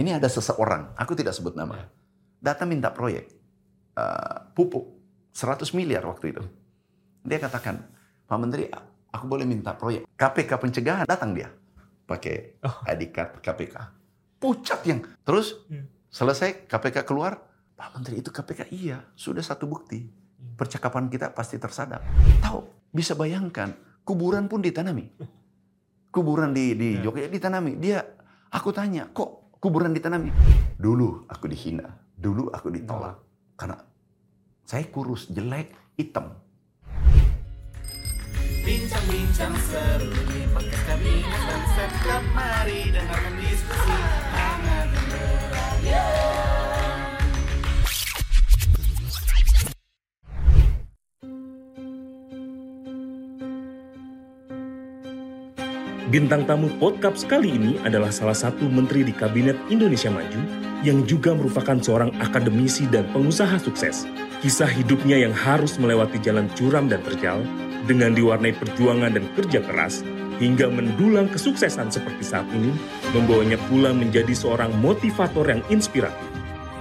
Ini ada seseorang, aku tidak sebut nama, Ya. datang minta proyek uh, pupuk 100 miliar waktu itu. Dia katakan, Pak Menteri, aku boleh minta proyek. KPK pencegahan datang dia pakai Oh. ID card KPK. Pucat yang terus Hmm. selesai KPK keluar, Pak Menteri itu KPK iya sudah satu bukti percakapan kita pasti tersadap. Tahu bisa bayangkan kuburan pun ditanami. Kuburan di di Ya. Jogja ditanami. Dia aku tanya kok kuburan ditanami? Dulu aku dihina, dulu aku ditolak karena saya kurus, jelek, hitam. Bincang-bincang seru di podcast kabinet dan setiap mari dengarkan diskusi hangat dan beraya. Bintang tamu podcast kali ini adalah salah satu menteri di Kabinet Indonesia Maju yang juga merupakan seorang akademisi dan pengusaha sukses. Kisah hidupnya yang harus melewati jalan curam dan terjal dengan diwarnai perjuangan dan kerja keras hingga mendulang kesuksesan seperti saat ini membawanya pula menjadi seorang motivator yang inspiratif.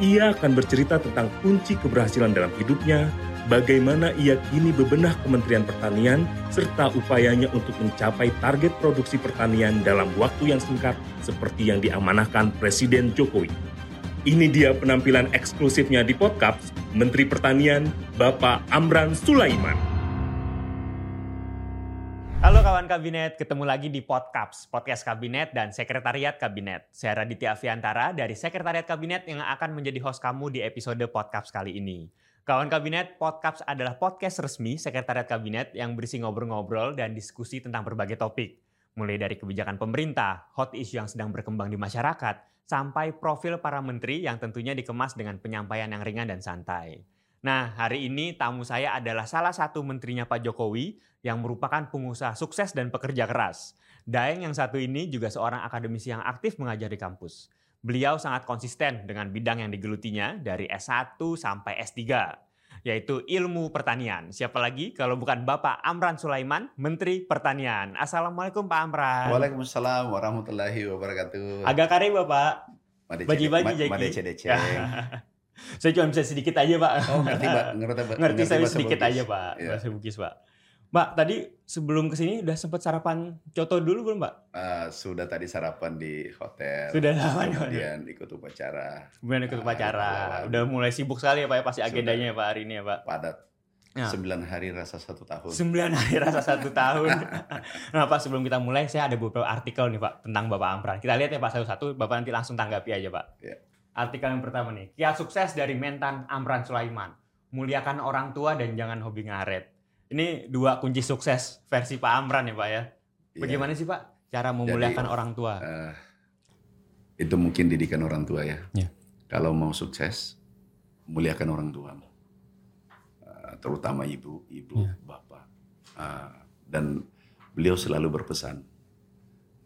Ia akan bercerita tentang kunci keberhasilan dalam hidupnya, bagaimana ia kini bebenah Kementerian Pertanian, serta upayanya untuk mencapai target produksi pertanian dalam waktu yang singkat seperti yang diamanahkan Presiden Jokowi. Ini dia penampilan eksklusifnya di podcast Menteri Pertanian Bapak Amran Sulaiman. Halo kawan kabinet, ketemu lagi di Podcaps, podcast kabinet dan sekretariat kabinet. Saya Raditya Afiantara dari sekretariat kabinet yang akan menjadi host kamu di episode Podcaps kali ini. Kawan kabinet, Podcaps adalah podcast resmi sekretariat kabinet yang berisi ngobrol-ngobrol dan diskusi tentang berbagai topik. Mulai dari kebijakan pemerintah, hot issue yang sedang berkembang di masyarakat, sampai profil para menteri yang tentunya dikemas dengan penyampaian yang ringan dan santai. Nah, hari ini tamu saya adalah salah satu menterinya Pak Jokowi yang merupakan pengusaha sukses dan pekerja keras. Daeng yang satu ini juga seorang akademisi yang aktif mengajar di kampus. Beliau sangat konsisten dengan bidang yang digelutinya dari S1 sampai S3, yaitu ilmu pertanian. Siapa lagi kalau bukan Bapak Amran Sulaiman, Menteri Pertanian. Assalamualaikum Pak Amran. Waalaikumsalam warahmatullahi wabarakatuh. Agak kare Bapak. Jeki. Madece-dece. Saya cuma bisa sedikit aja Pak. Oh ngerti Mbak, ngerti Mbak. Ngerti saya sedikit aja Pak, Iya. bahasa Bugis Pak. Mbak, tadi sebelum ke sini udah sempat sarapan coto dulu belum Mbak? Eh, sudah tadi sarapan di hotel. Sudah sarapan. Kemudian ikut upacara Kemudian ikut Ah, upacara. kebetulan. Udah mulai sibuk sekali ya Pak ya pasti agendanya ya Pak hari ini ya Pak. padat. Ya. Sembilan hari rasa satu tahun. Sembilan hari rasa satu tahun. nah Pak sebelum kita mulai saya ada beberapa artikel nih Pak tentang Bapak Amran. Kita lihat ya Pak satu-satu, Bapak nanti langsung tanggapi aja Pak. Iya. Artikel yang pertama nih, kiat sukses dari mentan Amran Sulaiman. Muliakan orang tua dan jangan hobi ngaret. Ini dua kunci sukses versi Pak Amran ya Pak ya. Iya. Bagaimana sih Pak cara memuliakan Jadi, orang tua? Eh, itu mungkin didikan orang tua ya. Iya. Kalau mau sukses, muliakan orang tua. Eh, terutama ibu, ibu, Iya. bapak. Eh, dan beliau selalu berpesan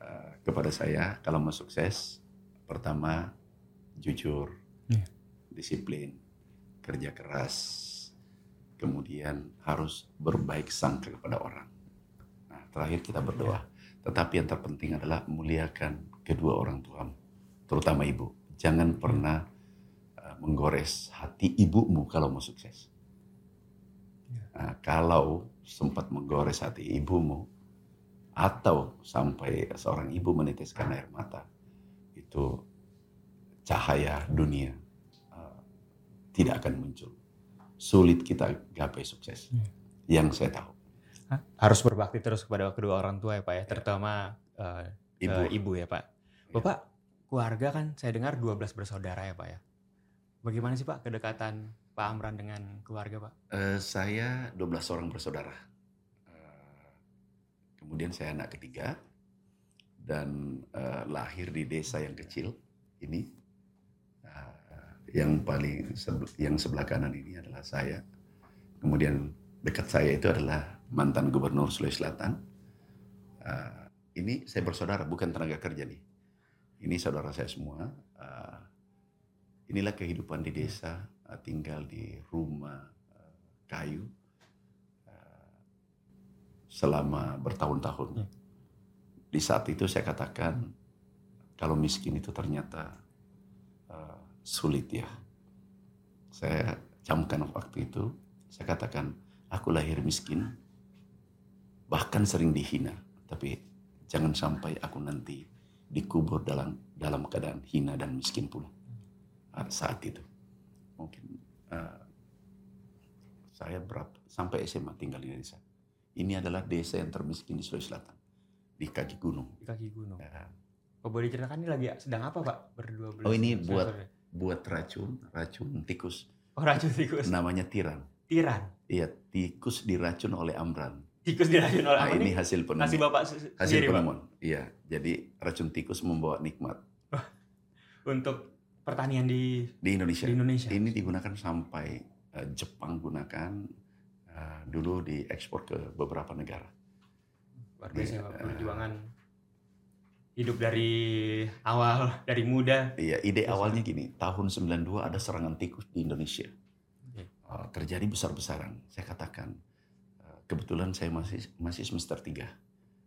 eh, kepada saya, kalau mau sukses, pertama jujur, Iya. disiplin, kerja keras, kemudian harus berbaik sangka kepada orang. Nah, terakhir kita berdoa. Tetapi yang terpenting adalah muliakan kedua orang tuamu, terutama ibu. Jangan pernah uh, menggores hati ibumu kalau mau sukses. Nah, kalau sempat menggores hati ibumu, atau sampai seorang ibu meneteskan air mata, itu cahaya dunia uh, tidak akan muncul. Sulit kita gapai sukses. Yang saya tahu, Harus berbakti terus kepada kedua orang tua ya Pak ya, terutama eh, ibu. ke ibu ya Pak. Iya. Bapak keluarga kan saya dengar 12 bersaudara ya Pak ya. Bagaimana sih Pak kedekatan Pak Amran dengan keluarga Pak? Eh, saya 12 orang bersaudara. Eh, kemudian saya anak ketiga dan eh, lahir di desa yang kecil ini. Yang paling yang sebelah kanan ini adalah saya. Kemudian dekat saya itu adalah mantan gubernur Sulawesi Selatan. Eh, ini saya bersaudara, bukan tenaga kerja nih. Ini saudara saya semua. Eh, inilah kehidupan di desa, eh, tinggal di rumah eh, kayu eh, selama bertahun-tahun. Hmm. Di saat itu saya katakan kalau miskin itu ternyata sulit ya. Saya camkan waktu itu, saya katakan, aku lahir miskin, bahkan sering dihina, tapi jangan sampai aku nanti dikubur dalam dalam keadaan hina dan miskin pula saat itu. Mungkin eh, saya berapa sampai SMA tinggal di desa. Ini adalah desa yang termiskin di Sulawesi Selatan di kaki gunung. Di kaki gunung. Ya, Oh, boleh diceritakan ini lagi sedang apa pak berdua belas? Oh, ini buat-? Buat racun, racun tikus. Oh racun tikus. Namanya tiran. Tiran. Iya, tikus diracun oleh Amran. Tikus diracun oleh Nah, apa ini nih? hasil penemuan. bapak Hasil sendiri pak penemuan. Iya, jadi racun tikus membawa nikmat untuk pertanian di di Indonesia. di Indonesia. Ini digunakan sampai eh, Jepang gunakan eh, dulu diekspor ke beberapa negara. Luar biasa. Pak, perjuangan hidup dari awal dari muda. Iya, ide Terus, awalnya gini, tahun 92 ada serangan tikus di Indonesia. Oke. Eh, terjadi besar-besaran. Saya katakan, eh, kebetulan saya masih masih semester 3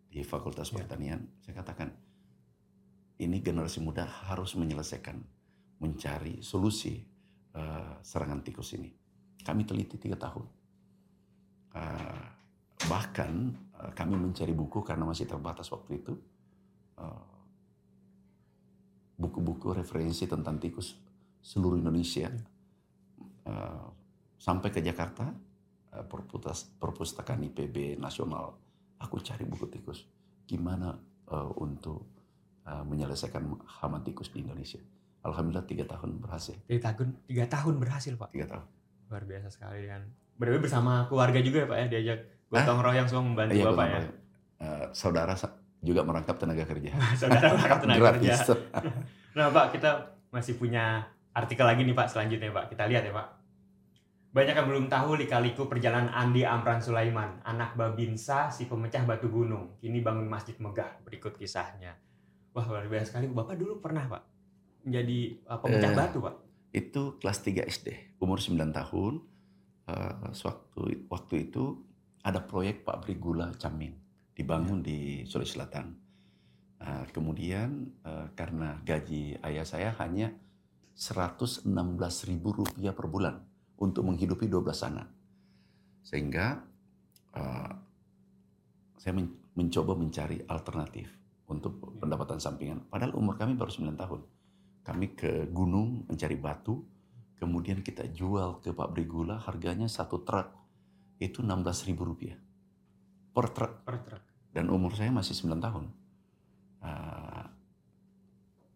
di Fakultas Ya. Pertanian. Saya katakan, ini generasi muda harus menyelesaikan, mencari solusi eh, serangan tikus ini. Kami teliti tiga tahun. Eh, bahkan eh, kami mencari buku karena masih terbatas waktu itu. Eh, buku-buku referensi tentang tikus seluruh Indonesia. Eh, sampai ke Jakarta perputas- perpustakaan IPB nasional. Aku cari buku tikus. Gimana eh, untuk eh, menyelesaikan hama tikus di Indonesia? Alhamdulillah tiga tahun berhasil. Tiga tahun tiga tahun berhasil pak. tiga tahun. Luar biasa sekali kan. Berarti bersama keluarga juga ya pak ya diajak gotong royong semua membantu Iya, bapak ya. Eh, saudara sa- juga merangkap tenaga kerja Saudara merangkap tenaga gratis kerja. Nah Pak, kita masih punya artikel lagi nih Pak selanjutnya Pak. Kita lihat ya Pak. Banyak yang belum tahu lika-liku perjalanan Andi Amran Sulaiman, anak Babinsa si pemecah batu gunung. Kini bangun masjid megah. Berikut kisahnya. Wah luar biasa sekali. Bapak dulu pernah Pak menjadi uh, pemecah Eh, batu Pak. itu kelas 3 SD umur 9 tahun eh, sewaktu waktu itu ada proyek pabrik gula Camin dibangun di Sulawesi Selatan. Eh, kemudian eh, karena gaji ayah saya hanya 116.000 rupiah per bulan untuk menghidupi 12 anak. Sehingga eh, saya men- mencoba mencari alternatif untuk pendapatan sampingan. Padahal umur kami baru 9 tahun. Kami ke gunung mencari batu, kemudian kita jual ke pabrik gula, harganya satu truk itu 16.000 rupiah per truk. Per truk. Dan umur saya masih 9 tahun. Ah,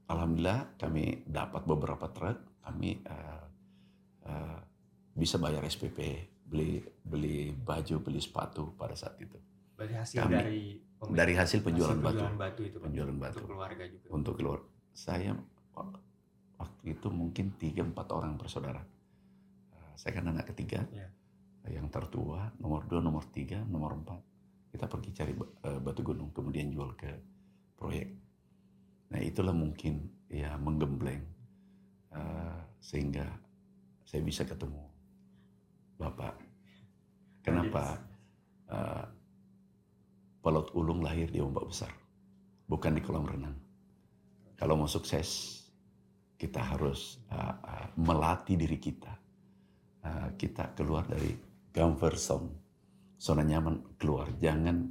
Alhamdulillah kami dapat beberapa truk, kami ah, ah, bisa bayar SPP, beli beli baju, beli sepatu pada saat itu. Berarti hasil Kami- dari Dari hasil penjualan hasil batu, penjualan batu itu Pak. penjualan batu. Untuk keluarga juga. untuk keluar saya wak- waktu itu mungkin tiga empat orang bersaudara Eh, saya kan anak ketiga Ya. yang tertua nomor dua nomor tiga nomor empat kita pergi cari eh, batu gunung kemudian jual ke proyek. Nah itulah mungkin ya menggembleng eh, sehingga saya bisa ketemu bapak. Kenapa? Eh, pelaut ulung lahir di ombak besar bukan di kolam renang. Kalau mau sukses kita harus uh, uh, melatih diri kita. Uh, kita keluar dari comfort zone zona nyaman keluar jangan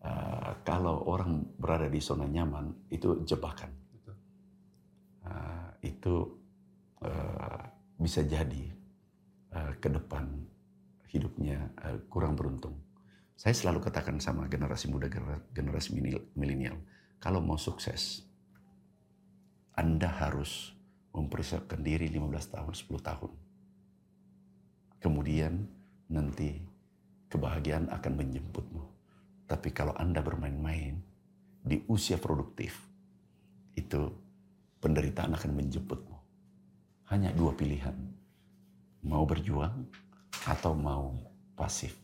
uh, kalau orang berada di zona nyaman itu jebakan. Uh, itu uh, bisa jadi uh, ke depan hidupnya uh, kurang beruntung saya selalu katakan sama generasi muda genera- generasi milenial- milenial kalau mau sukses anda harus mempersiapkan diri 15 tahun, 10 tahun. Kemudian nanti kebahagiaan akan menjemputmu. Tapi kalau Anda bermain-main di usia produktif, itu penderitaan akan menjemputmu. Hanya dua pilihan. Mau berjuang atau mau pasif.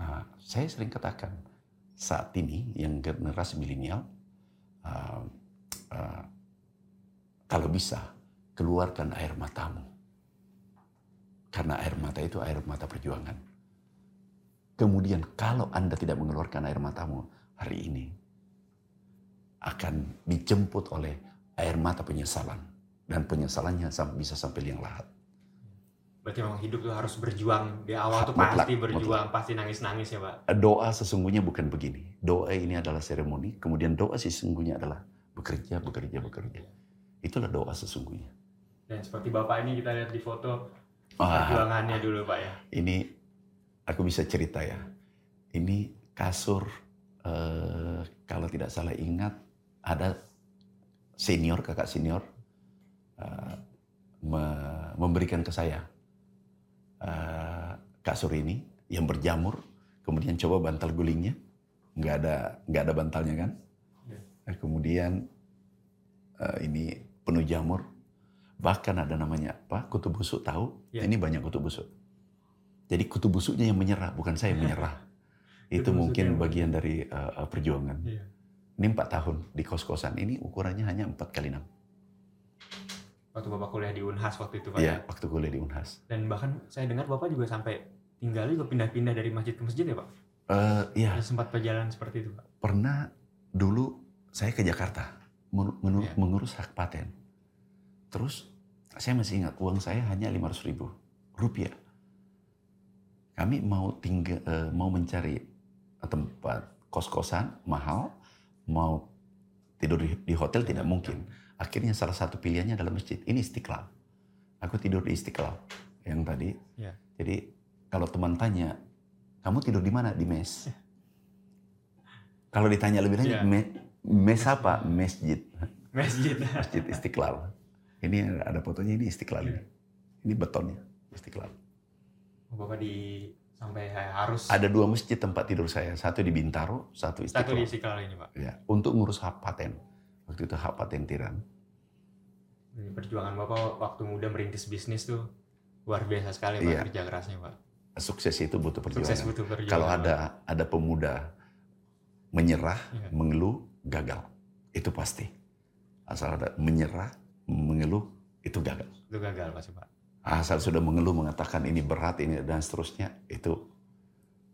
Nah, saya sering katakan, saat ini yang generasi milenial, uh, uh, kalau bisa keluarkan air matamu. Karena air mata itu air mata perjuangan. Kemudian kalau Anda tidak mengeluarkan air matamu hari ini, akan dijemput oleh air mata penyesalan. dan penyesalannya bisa sampai liang lahat. Berarti memang hidup tuh harus berjuang. Di awal Mutlak, pasti berjuang, pasti nangis-nangis ya Pak. Doa sesungguhnya bukan begini. Doa ini adalah seremoni, kemudian doa sesungguhnya adalah bekerja, bekerja, bekerja. Itulah doa sesungguhnya. Dan seperti Bapak ini kita lihat di foto Ah, perjuangannya dulu Pak ya. ini aku bisa cerita ya. Ini kasur eh, kalau tidak salah ingat ada senior kakak senior eh, me- memberikan ke saya eh, kasur ini yang berjamur, kemudian coba bantal gulingnya, nggak ada nggak ada bantalnya kan? Ya. Eh, Kemudian eh, ini penuh jamur, bahkan ada namanya apa? Kutu busuk tahu? Ya. Ini banyak kutu busuk. Jadi kutu busuknya yang menyerah, bukan saya yang menyerah. Itu mungkin bagian dari eh, perjuangan. Iya. Ini empat tahun di kos-kosan ini ukurannya hanya empat kali enam. Waktu Bapak kuliah di Unhas waktu itu Pak Iya, ya. waktu kuliah di Unhas. Dan bahkan saya dengar Bapak juga sampai tinggal juga pindah-pindah dari masjid ke masjid ya Pak. Eh, Iya, Ada sempat perjalanan seperti itu Pak. pernah dulu saya ke Jakarta men- menu- Iya. mengurus hak paten. Terus saya masih ingat uang saya hanya 500 ribu rupiah. Kami mau tinggal eh, mau mencari tempat kos-kosan mahal, mau tidur di, di hotel tidak mungkin. Akhirnya salah satu pilihannya adalah masjid. Ini Istiqlal. Aku tidur di Istiqlal yang tadi. Iya. Jadi kalau teman tanya, kamu tidur di mana? Di mes. Kalau ditanya lebih lanjut, Iya. "Me- mes apa? Masjid. Masjid. Masjid Istiqlal. Ini ada fotonya ini Istiqlal ini. Ini betonnya Istiqlal. Bapak di sampai harus Ada dua masjid tempat tidur saya, satu di Bintaro, satu satu di Istiqlal. Istiqlal ini Pak. Ya, untuk ngurus hak paten. Waktu itu hak paten tiran. Ini Perjuangan Bapak waktu muda merintis bisnis tuh luar biasa sekali Pak Iya. kerja kerasnya Pak. Sukses itu butuh perjuangan. Sukses butuh perjuangan. Kalau Pak. ada ada pemuda menyerah, Iya. mengeluh, gagal. Itu pasti. Asal ada menyerah, mengeluh, itu gagal. itu gagal pasti Pak. Asal sudah mengeluh, mengatakan ini berat, ini dan seterusnya, itu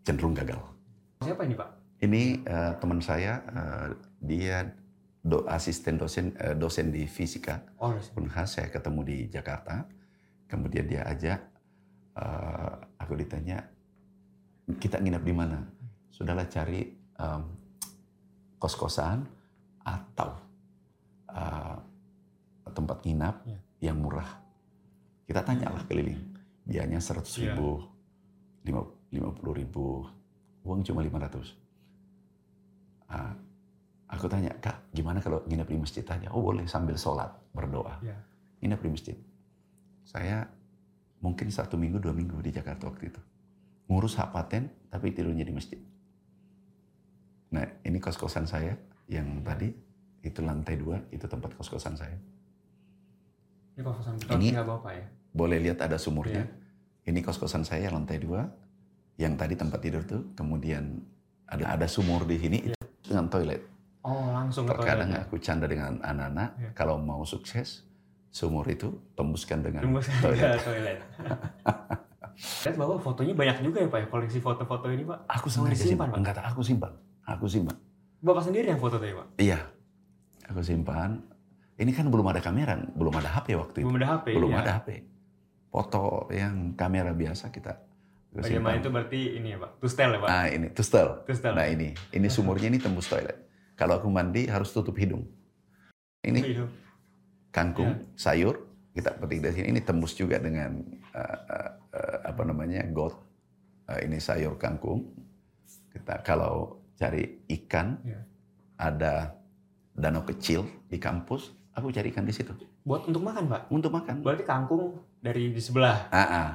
cenderung gagal. Siapa ini Pak? Ini eh, teman saya, eh, dia do, asisten dosen eh, dosen di fisika Oh. Unhas. Saya ketemu di Jakarta. Kemudian dia ajak, eh, aku ditanya, kita nginap di mana? Sudahlah cari em, kos-kosan atau eh, tempat nginap Ya. yang murah. Kita tanyalah keliling. Biayanya 100 Iya. ribu, lima 50 ribu, uang cuma 500. Ah, aku tanya, Kak, gimana kalau nginap di masjid aja? Oh boleh, sambil sholat, berdoa. Iya. Nginap di masjid. Saya mungkin satu minggu, dua minggu di Jakarta waktu itu. Ngurus hak paten, tapi tidurnya di masjid. Nah, ini kos-kosan saya yang tadi, itu lantai dua, itu tempat kos-kosan saya. Ini kosan beton Ini- Bapak ya. Boleh lihat ada sumurnya. Iya. Ini kos-kosan saya lantai dua, yang tadi tempat tidur tuh, kemudian ada ada sumur di sini, itu dengan toilet. Oh, langsung ke Terkadang toilet. aku canda dengan anak-anak, Iya. kalau mau sukses, sumur itu tembuskan dengan saya toilet. ke toilet. Lihat Bapak fotonya banyak juga ya Pak ya, koleksi foto-foto ini Pak. Aku sengaja disimpan, simpan. Pak? Enggak, aku simpan. Aku simpan. Bapak sendiri yang foto tadi Pak? Iya, aku simpan. Ini kan belum ada kamera, belum ada HP waktu itu. Belum ada HP Belum ya. ada HP. Foto yang kamera biasa kita aku Bagaimana simpan. itu berarti ini ya Pak? Tustel ya Pak? Nah ini, tustel. Tustel. Nah ini, ini sumurnya ini tembus toilet. Kalau aku mandi harus tutup hidung. Ini kangkung, Iya. sayur, kita petik dari sini. Ini tembus juga dengan uh, uh, uh, apa namanya got. Uh, ini sayur kangkung. Kita kalau cari ikan, Iya. ada danau kecil di kampus, aku cari ikan di situ Buat untuk makan Pak? untuk makan. Berarti kangkung dari di sebelah, Ah, ah.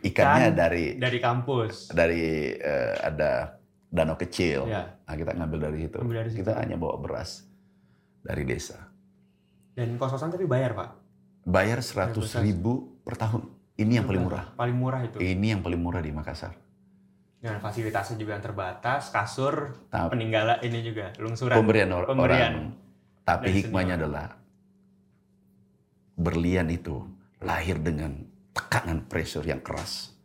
ikannya Ikan dari dari kampus. dari eh, ada danau kecil. Ya. Nah, kita ngambil dari situ. Ambil dari situ. Kita hanya bawa beras dari desa. Dan kos-kosan tapi bayar Pak? Bayar 100 ribu per tahun. Ini yang paling murah. Paling murah itu. Ini yang paling murah di Makassar. Dengan fasilitasnya juga yang terbatas, kasur, Tapi peninggalan ini juga, lungsuran. pemberian or- Pemberian. orang. Tapi hikmahnya senior. adalah berlian itu lahir dengan tekanan pressure yang keras.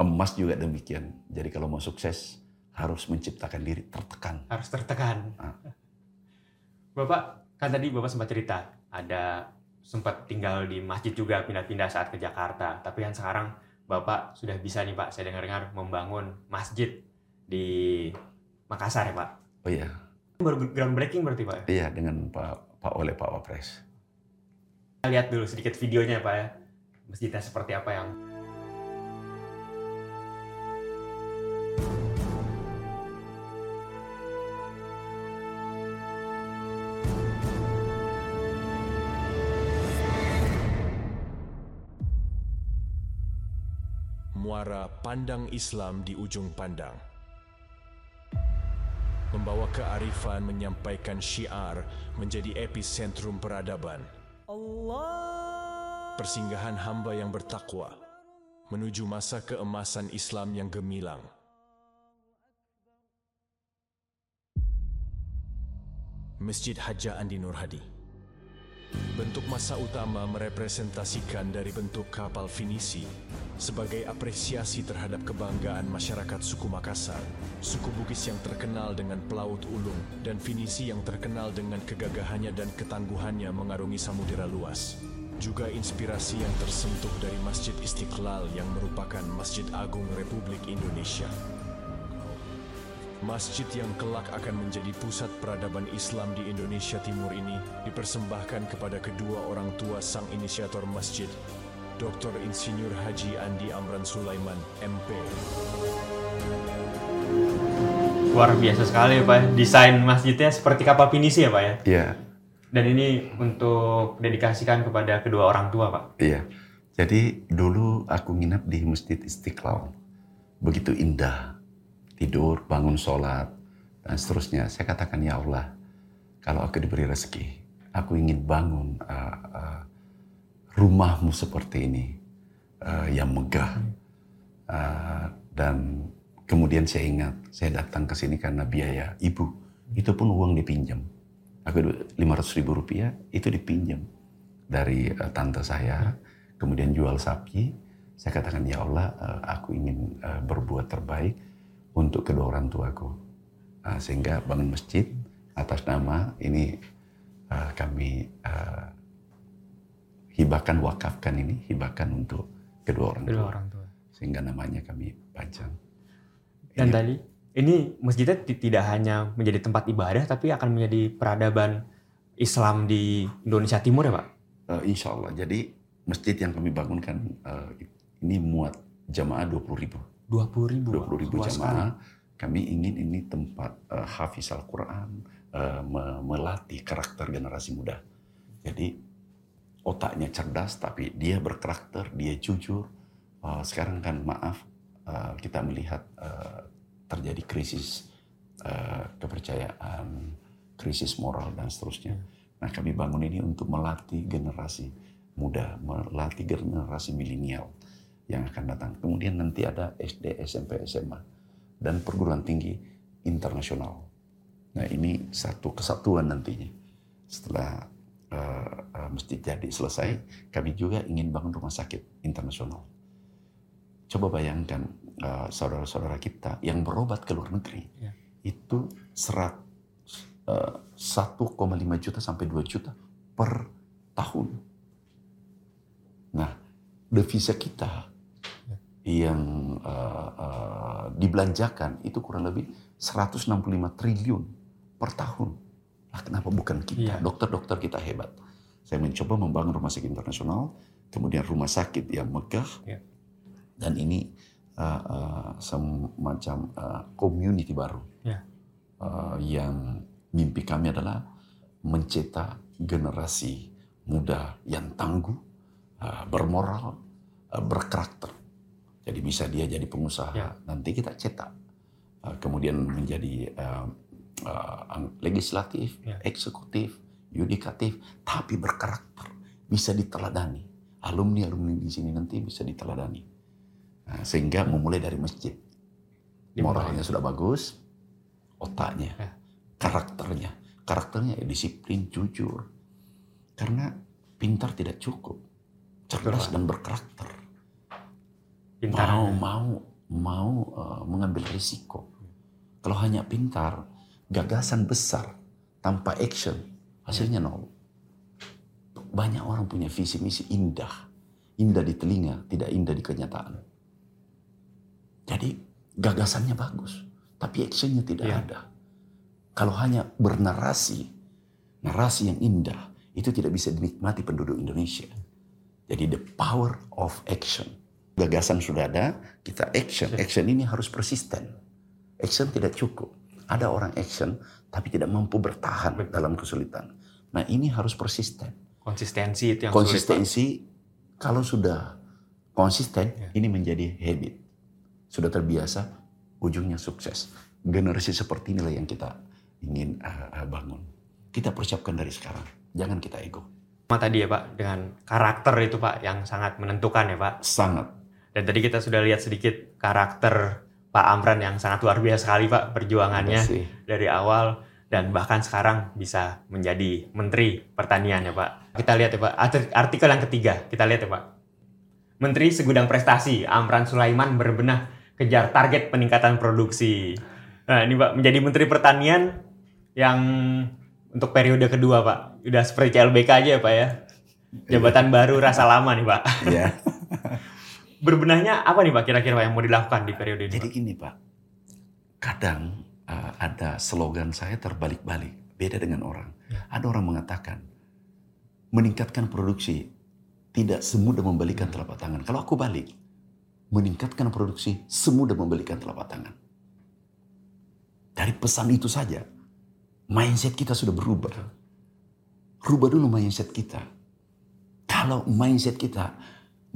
Emas juga demikian. Jadi kalau mau sukses harus menciptakan diri tertekan. Harus tertekan. Ah. Bapak, Kan tadi Bapak sempat cerita ada sempat tinggal di masjid juga pindah-pindah saat ke Jakarta. Tapi kan sekarang Bapak sudah bisa nih Pak, saya dengar-dengar membangun masjid di Makassar ya Pak. Oh iya, Baru groundbreaking berarti Pak. ya? iya dengan Pak Pak oleh Pak Wapres. Kita lihat dulu sedikit videonya ya Pak ya. Masjidnya seperti apa yang Muara Pandang Islam di ujung pandang. Membawa kearifan menyampaikan syiar menjadi epicentrum peradaban. Persinggahan hamba yang bertakwa menuju masa keemasan Islam yang gemilang. Masjid Haja Andi Nur Hadi. Bentuk masa utama merepresentasikan dari bentuk kapal finisi sebagai apresiasi terhadap kebanggaan masyarakat suku Makassar, suku Bugis yang terkenal dengan pelaut ulung dan finisi yang terkenal dengan kegagahannya dan ketangguhannya mengarungi samudera luas. Juga inspirasi yang tersentuh dari Masjid Istiqlal yang merupakan Masjid Agung Republik Indonesia. Masjid yang kelak akan menjadi pusat peradaban Islam di Indonesia Timur ini dipersembahkan kepada kedua orang tua sang inisiator masjid, Dr. Insinyur Haji Andi Amran Sulaiman, MP. luar biasa sekali ya Pak. ya. Desain masjidnya seperti kapal pinisi ya Pak ya. Iya, Dan ini untuk dedikasikan kepada kedua orang tua Pak. iya. Jadi dulu aku nginap di Masjid Istiqlal. Begitu indah. Tidur, bangun sholat, dan seterusnya. Saya katakan, ya Allah, kalau aku diberi rezeki, aku ingin bangun uh, uh, rumahmu seperti ini. uh, yang megah. Uh, dan kemudian saya ingat, saya datang ke sini karena biaya ibu. Itu pun uang dipinjam. Aku 500 ribu rupiah itu dipinjam dari uh, tante saya. Kemudian jual sapi. Saya katakan, ya Allah, uh, aku ingin uh, berbuat terbaik untuk kedua orang tuaku. Uh, sehingga bangun masjid atas nama ini uh, kami uh, hibahkan, wakafkan ini, hibahkan untuk kedua orang Kedua tua. orang tua. Sehingga namanya kami pajang. Dan Ini- tadi ini masjidnya ti- tidak hanya menjadi tempat ibadah tapi akan menjadi peradaban Islam di Indonesia Timur ya Pak. Eh, insya Allah. Jadi masjid yang kami bangunkan eh, ini muat jamaah 20 ribu. 20 ribu. 20 ribu Luas jamaah. Kami ingin ini tempat eh, hafiz Al-Quran, eh, me- melatih karakter generasi muda. Jadi otaknya cerdas tapi dia berkarakter, dia jujur. Eh, sekarang kan maaf eh, kita melihat eh, terjadi krisis eh, kepercayaan, krisis moral dan seterusnya. Nah kami bangun ini untuk melatih generasi muda, melatih generasi milenial yang akan datang. Kemudian nanti ada SD, SMP, SMA dan perguruan tinggi internasional. Nah ini satu kesatuan nantinya. Setelah uh, uh, masjid jadi selesai, kami juga ingin bangun rumah sakit internasional. Coba bayangkan uh, saudara-saudara kita yang berobat ke luar negeri Ya. itu serat uh, 1,5 juta sampai 2 juta per tahun. Nah, devisa kita yang uh, uh, dibelanjakan itu kurang lebih 165 triliun per tahun. Nah, kenapa bukan kita? Iya. Dokter-dokter kita hebat. Saya mencoba membangun rumah sakit internasional, kemudian rumah sakit yang megah, Iya. dan ini uh, uh, semacam uh, community baru Iya. uh, yang mimpi kami adalah mencetak generasi muda yang tangguh, uh, bermoral, uh, berkarakter. Jadi bisa dia jadi pengusaha. Ya. Nanti kita cetak. Uh, kemudian menjadi uh, uh, legislatif, Ya. eksekutif, yudikatif, tapi berkarakter. Bisa diteladani. Alumni-alumni di sini nanti bisa diteladani. Nah, sehingga memulai dari masjid. Moralnya sudah bagus, otaknya, Ya. karakternya. Karakternya ya disiplin, jujur. Karena pintar tidak cukup. Cerdas dan berkarakter. Pintar. Mau mau mau uh, mengambil risiko. Kalau hanya pintar, gagasan besar tanpa action Hasilnya nol. Banyak orang punya visi misi indah. Indah di telinga, tidak indah di kenyataan. Jadi gagasannya bagus, tapi actionnya tidak Iya. ada. Kalau hanya bernarasi, narasi yang indah, itu tidak bisa dinikmati penduduk Indonesia. Jadi the power of action. Gagasan sudah ada, kita action. Action ini harus persisten. Action tidak cukup. Ada orang action, tapi tidak mampu bertahan dalam kesulitan. Nah ini harus persisten. Konsistensi itu yang sulit. Konsistensi, kalau sudah konsisten, ini menjadi habit. Sudah terbiasa, ujungnya sukses. Generasi seperti inilah yang kita ingin uh, uh, bangun. Kita persiapkan dari sekarang. Jangan kita ego. Sama tadi ya Pak, dengan karakter itu Pak yang sangat menentukan ya Pak. Sangat. Dan tadi kita sudah lihat sedikit karakter Pak Amran yang sangat luar biasa sekali Pak perjuangannya dari awal dan bahkan sekarang bisa menjadi Menteri Pertanian ya Pak. Kita lihat ya Pak, Arti- artikel yang ketiga, kita lihat ya Pak. Menteri Segudang Prestasi Amran Sulaiman berbenah kejar target peningkatan produksi. Nah ini Pak, menjadi Menteri Pertanian yang untuk periode kedua Pak. Udah seperti CLBK aja ya Pak ya. Jabatan baru rasa lama nih Pak. Ya. Berbenahnya apa nih Pak kira-kira Pak, yang mau dilakukan di periode ini? Jadi Pak? gini Pak, kadang uh, ada slogan saya terbalik-balik, beda dengan orang. Ada orang mengatakan, meningkatkan produksi tidak semudah membalikan telapak tangan. Kalau aku balik, meningkatkan produksi semudah membalikan telapak tangan. Dari pesan itu saja, mindset kita sudah berubah. Rubah dulu mindset kita. Kalau mindset kita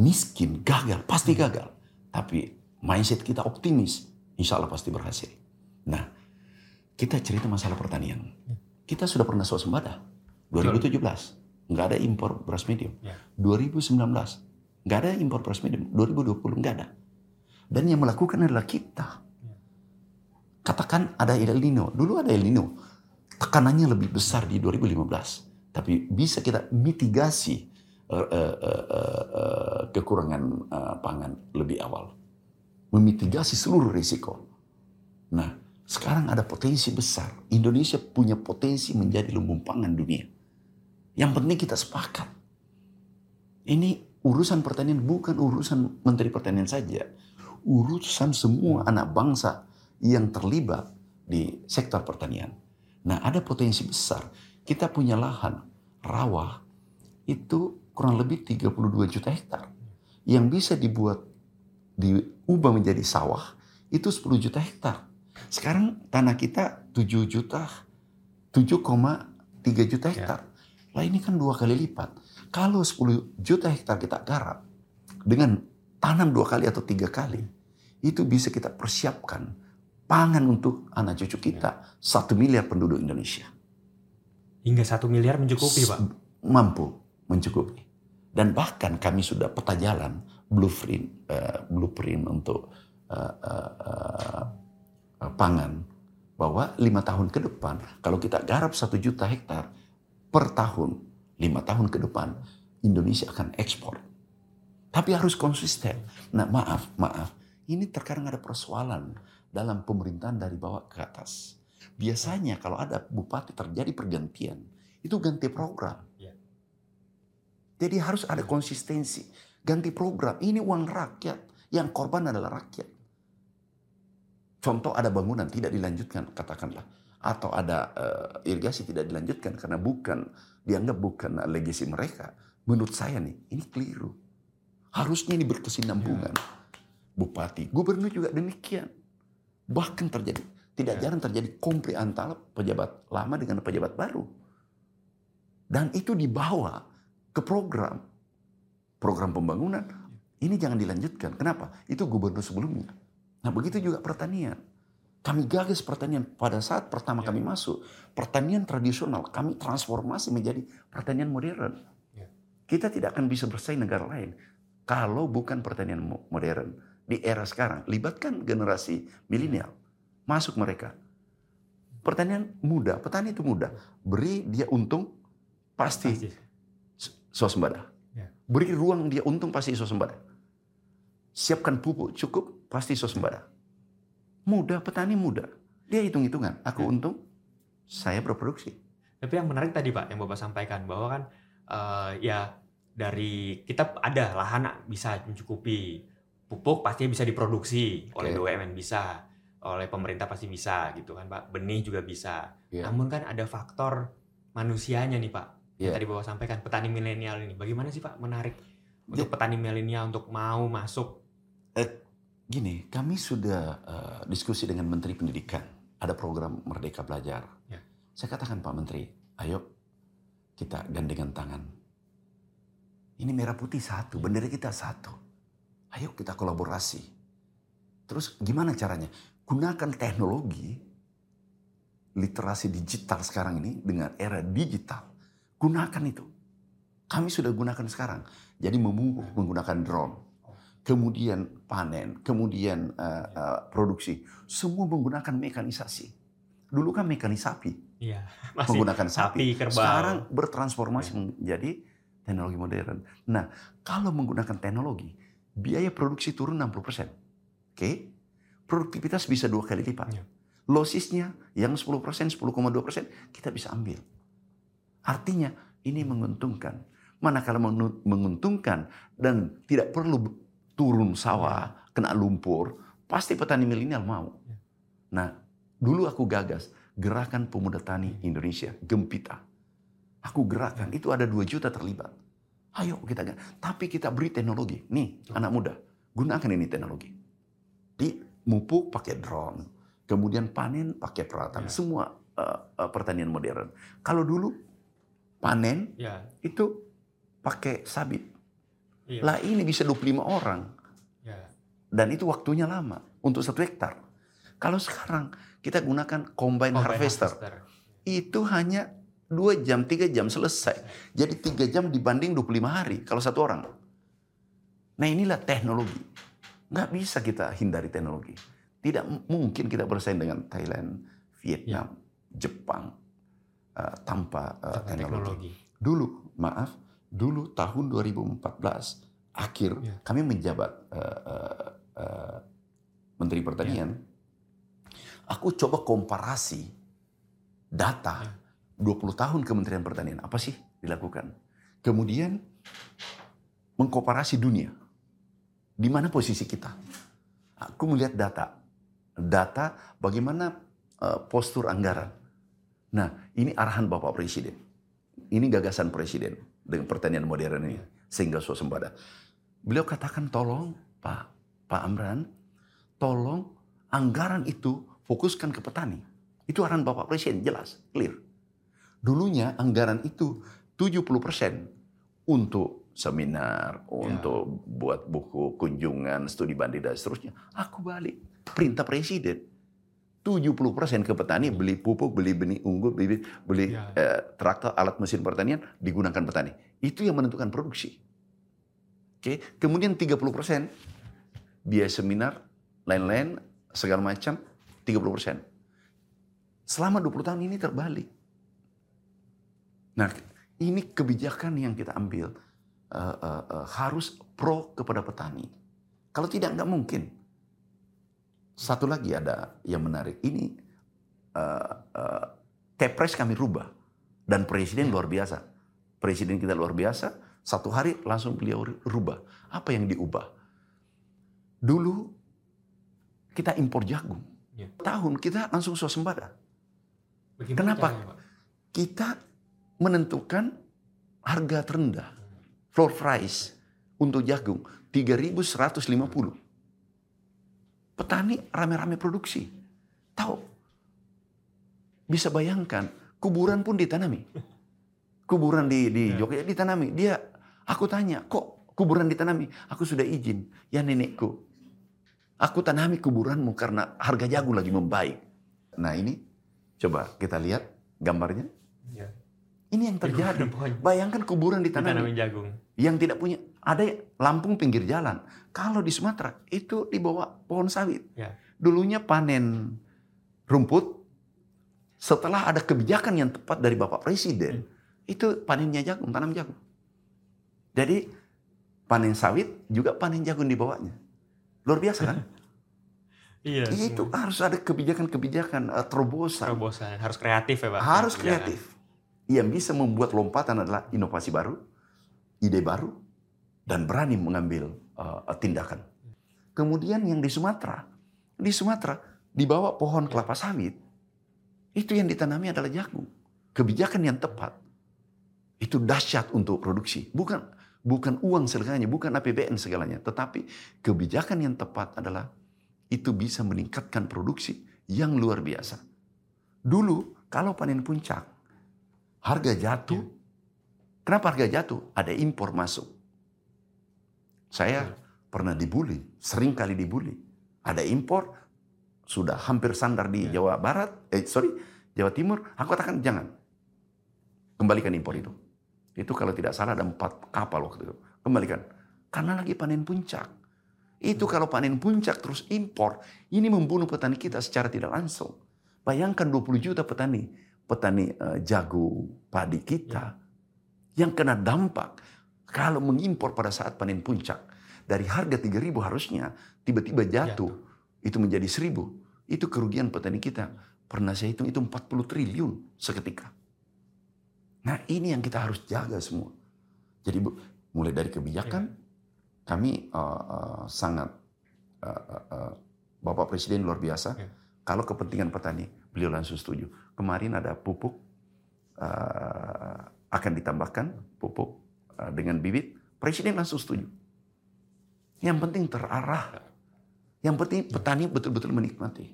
miskin, gagal, pasti gagal. Tapi mindset kita optimis, insya Allah pasti berhasil. Nah, kita cerita masalah pertanian. Kita sudah pernah swasembada. 2017, nggak ada impor beras medium. Ya. 2019, nggak ada impor beras medium. 2020, nggak ada. Dan yang melakukan adalah kita. Katakan ada El Nino. Dulu ada El Nino. Tekanannya lebih besar di 2015. Tapi bisa kita mitigasi eh, eh, eh, eh, kekurangan eh, pangan lebih awal. Memitigasi seluruh risiko. Nah, sekarang ada potensi besar. Indonesia punya potensi menjadi lumbung pangan dunia. Yang penting kita sepakat. Ini urusan pertanian bukan urusan Menteri Pertanian saja. Urusan semua anak bangsa yang terlibat di sektor pertanian. Nah, ada potensi besar. Kita punya lahan rawa itu kurang lebih 32 juta hektar. Yang bisa dibuat diubah menjadi sawah itu 10 juta hektar. Sekarang tanah kita 7 juta 7,3 juta hektar. Lah ini kan dua kali lipat. Kalau 10 juta hektar kita garap dengan tanam dua kali atau tiga kali, itu bisa kita persiapkan pangan untuk anak cucu kita satu miliar penduduk Indonesia Hingga satu miliar mencukupi Pak. mampu mencukupi. Dan bahkan kami sudah peta jalan blueprint eh, blueprint untuk eh, eh, eh, pangan bahwa lima tahun ke depan kalau kita garap satu juta hektar per tahun lima tahun ke depan Indonesia akan ekspor. Tapi harus konsisten. Nah maaf maaf ini terkadang ada persoalan dalam pemerintahan dari bawah ke atas. Biasanya kalau ada bupati terjadi pergantian itu ganti program. Jadi harus ada konsistensi. Ganti program. Ini uang rakyat. Yang korban adalah rakyat. Contoh ada bangunan tidak dilanjutkan katakanlah. Atau ada eh, irigasi tidak dilanjutkan karena bukan dianggap bukan legasi mereka. Menurut saya nih ini keliru. Harusnya ini berkesinambungan. Bupati, gubernur juga demikian. Bahkan terjadi tidak jarang terjadi konflik antara pejabat lama dengan pejabat baru. Dan itu dibawa ke program. Program pembangunan. Ini jangan dilanjutkan. Kenapa? Itu gubernur sebelumnya. Nah begitu juga pertanian. Kami gagas pertanian pada saat pertama kami masuk. Pertanian tradisional kami transformasi menjadi pertanian modern. Ya. Kita tidak akan bisa bersaing negara lain. Kalau bukan pertanian mo- modern. Di era sekarang. Libatkan generasi milenial. Masuk mereka. Pertanian mudah. Petani itu mudah. Beri dia untung. Pasti Pasti. Swasembada. Ya. Beri ruang dia untung pasti swasembada. Siapkan pupuk cukup pasti swasembada. Mudah, petani mudah. Dia hitung-hitungan. Aku Ya. untung, saya berproduksi. Tapi yang menarik tadi Pak, yang Bapak sampaikan bahwa kan eh, ya dari kita ada lahan bisa mencukupi pupuk pasti bisa diproduksi oleh Oke. BUMN bisa, oleh pemerintah pasti bisa gitu kan Pak. Benih juga bisa. Iya. Namun kan ada faktor manusianya nih Pak. Yang Iya. tadi Bapak sampaikan petani milenial ini. Bagaimana sih Pak menarik untuk petani milenial untuk mau masuk Gini, kami sudah eh, diskusi dengan Menteri Pendidikan. Ada program Merdeka Belajar. Ya. Saya katakan Pak Menteri, ayo kita gandengan tangan. Ini merah putih satu, bendera kita satu. Ayo kita kolaborasi. Terus gimana caranya? Gunakan teknologi literasi digital sekarang ini dengan era digital. Gunakan itu. Kami sudah gunakan sekarang. Jadi memupuk menggunakan drone kemudian panen, kemudian eh, eh, produksi, semua menggunakan mekanisasi. Dulu kan mekanisasi, Iya, masih menggunakan sapi. sapi, kerbau. Sekarang bertransformasi menjadi teknologi modern. Nah, kalau menggunakan teknologi, biaya produksi turun 60%. Oke? Produktivitas bisa dua kali lipat. Iya. Losisnya yang 10%, 10,2% kita bisa ambil. Artinya ini menguntungkan. Manakala mengu- menguntungkan dan tidak perlu turun sawah, kena lumpur, pasti petani milenial mau. Nah, dulu aku gagas gerakan pemuda tani Indonesia, Gempita. Aku gerakan, itu ada 2 juta terlibat. Ayo kita, tapi kita beri teknologi. Nih, anak muda, gunakan ini teknologi. Di mupuk pakai drone, kemudian panen pakai peralatan, Ya. semua eh, pertanian modern. Kalau dulu panen Ya, itu pakai sabit. iya. Lah ini bisa 25 orang. Ya. Dan itu waktunya lama untuk satu hektar. Kalau sekarang kita gunakan combine, Combine harvester, itu hanya 2 jam, 3 jam selesai. Jadi 3 jam dibanding 25 hari kalau satu orang. Nah inilah teknologi. Nggak bisa kita hindari teknologi. Tidak mungkin kita bersaing dengan Thailand, Vietnam, Jepang eh, tanpa Tanpa teknologi. teknologi. Dulu, maaf, dulu tahun 2014 akhir Ya. kami menjabat eh, eh, eh, Menteri Pertanian. Aku coba komparasi data Ya. 20 tahun Kementerian Pertanian apa sih dilakukan. Kemudian mengkomparasi dunia. Di mana posisi kita? Aku melihat data. Data bagaimana eh, postur anggaran. Nah, ini arahan Bapak Presiden. Ini gagasan Presiden dengan pertanian modern ini sehingga swasembada. Beliau katakan tolong Pak Pak Amran, tolong anggaran itu fokuskan ke petani. Itu arahan Bapak Presiden jelas, clear. Dulunya anggaran itu 70% untuk seminar, untuk buat buku kunjungan, studi banding dan seterusnya. Aku balik. Perintah Presiden 70% ke petani beli pupuk, beli benih unggul, beli beli Ya. eh, traktor, alat mesin pertanian digunakan petani. Itu yang menentukan produksi. Oke, kemudian 30% biaya seminar, lain-lain segala macam 30%. Selama 20 tahun ini terbalik. Nah, ini kebijakan yang kita ambil eh, eh, eh, harus pro kepada petani. Kalau tidak nggak mungkin. Satu lagi ada yang menarik. Ini eh, eh, Kepres kami rubah dan presiden luar biasa. Presiden kita luar biasa. Satu hari langsung beliau rubah. Apa yang diubah? Dulu kita impor jagung. Ya. Tahun kita langsung swasembada. Bagaimana Kenapa? caranya, Pak? Kita menentukan harga terendah. Floor price untuk jagung 3.150. Petani rame-rame produksi. Tahu? Bisa bayangkan, kuburan pun ditanami. Kuburan di, di Ya. Jogja ditanami. Dia, aku tanya, kok kuburan ditanami? Aku sudah izin. Ya nenekku, aku tanami kuburanmu karena harga jagung lagi membaik. Nah ini, coba kita lihat gambarnya. Ya. Ini yang terjadi. Bayangkan kuburan ditanami Ditanamin jagung. yang tidak punya ada Lampung pinggir jalan. Kalau di Sumatera itu di bawah pohon sawit. Ya. Dulunya panen rumput. Setelah ada kebijakan yang tepat dari Bapak Presiden, itu panennya jagung, tanam jagung. Jadi panen sawit juga panen jagung di bawahnya. Luar biasa kan? Iya. itu harus ada kebijakan-kebijakan eh, terobosan. terobosan harus kreatif ya pak. harus Kebijakan. kreatif. yang bisa membuat lompatan adalah inovasi baru, ide baru, dan berani mengambil uh, tindakan. Kemudian yang di Sumatera, di Sumatera di bawah pohon kelapa sawit itu yang ditanami adalah jagung. Kebijakan yang tepat itu dahsyat untuk produksi. Bukan bukan uang segalanya, bukan APBN segalanya, tetapi kebijakan yang tepat adalah itu bisa meningkatkan produksi yang luar biasa. Dulu kalau panen puncak harga jatuh. Kenapa harga jatuh? Ada impor masuk. Saya pernah dibully, sering kali dibully. Ada impor, sudah hampir sandar di Jawa Barat, eh sorry, Jawa Timur. Aku katakan jangan. Kembalikan impor itu. Itu kalau tidak salah ada empat kapal waktu itu. Kembalikan. Karena lagi panen puncak. Itu kalau panen puncak terus impor, ini membunuh petani kita secara tidak langsung. Bayangkan 20 juta petani, petani uh, jagung, padi kita yang kena dampak kalau mengimpor pada saat panen puncak. Dari harga 3000 harusnya tiba-tiba jatuh, itu menjadi 1000. Itu kerugian petani kita. Pernah saya hitung itu 40 triliun seketika. Nah ini yang kita harus jaga semua. Jadi mulai dari kebijakan, kami uh, uh, sangat uh, uh, uh, Bapak Presiden luar biasa. Ya. Kalau kepentingan petani, beliau langsung setuju. Kemarin ada pupuk uh, akan ditambahkan pupuk dengan bibit, Presiden langsung setuju. Yang penting terarah. Yang penting petani betul-betul menikmati.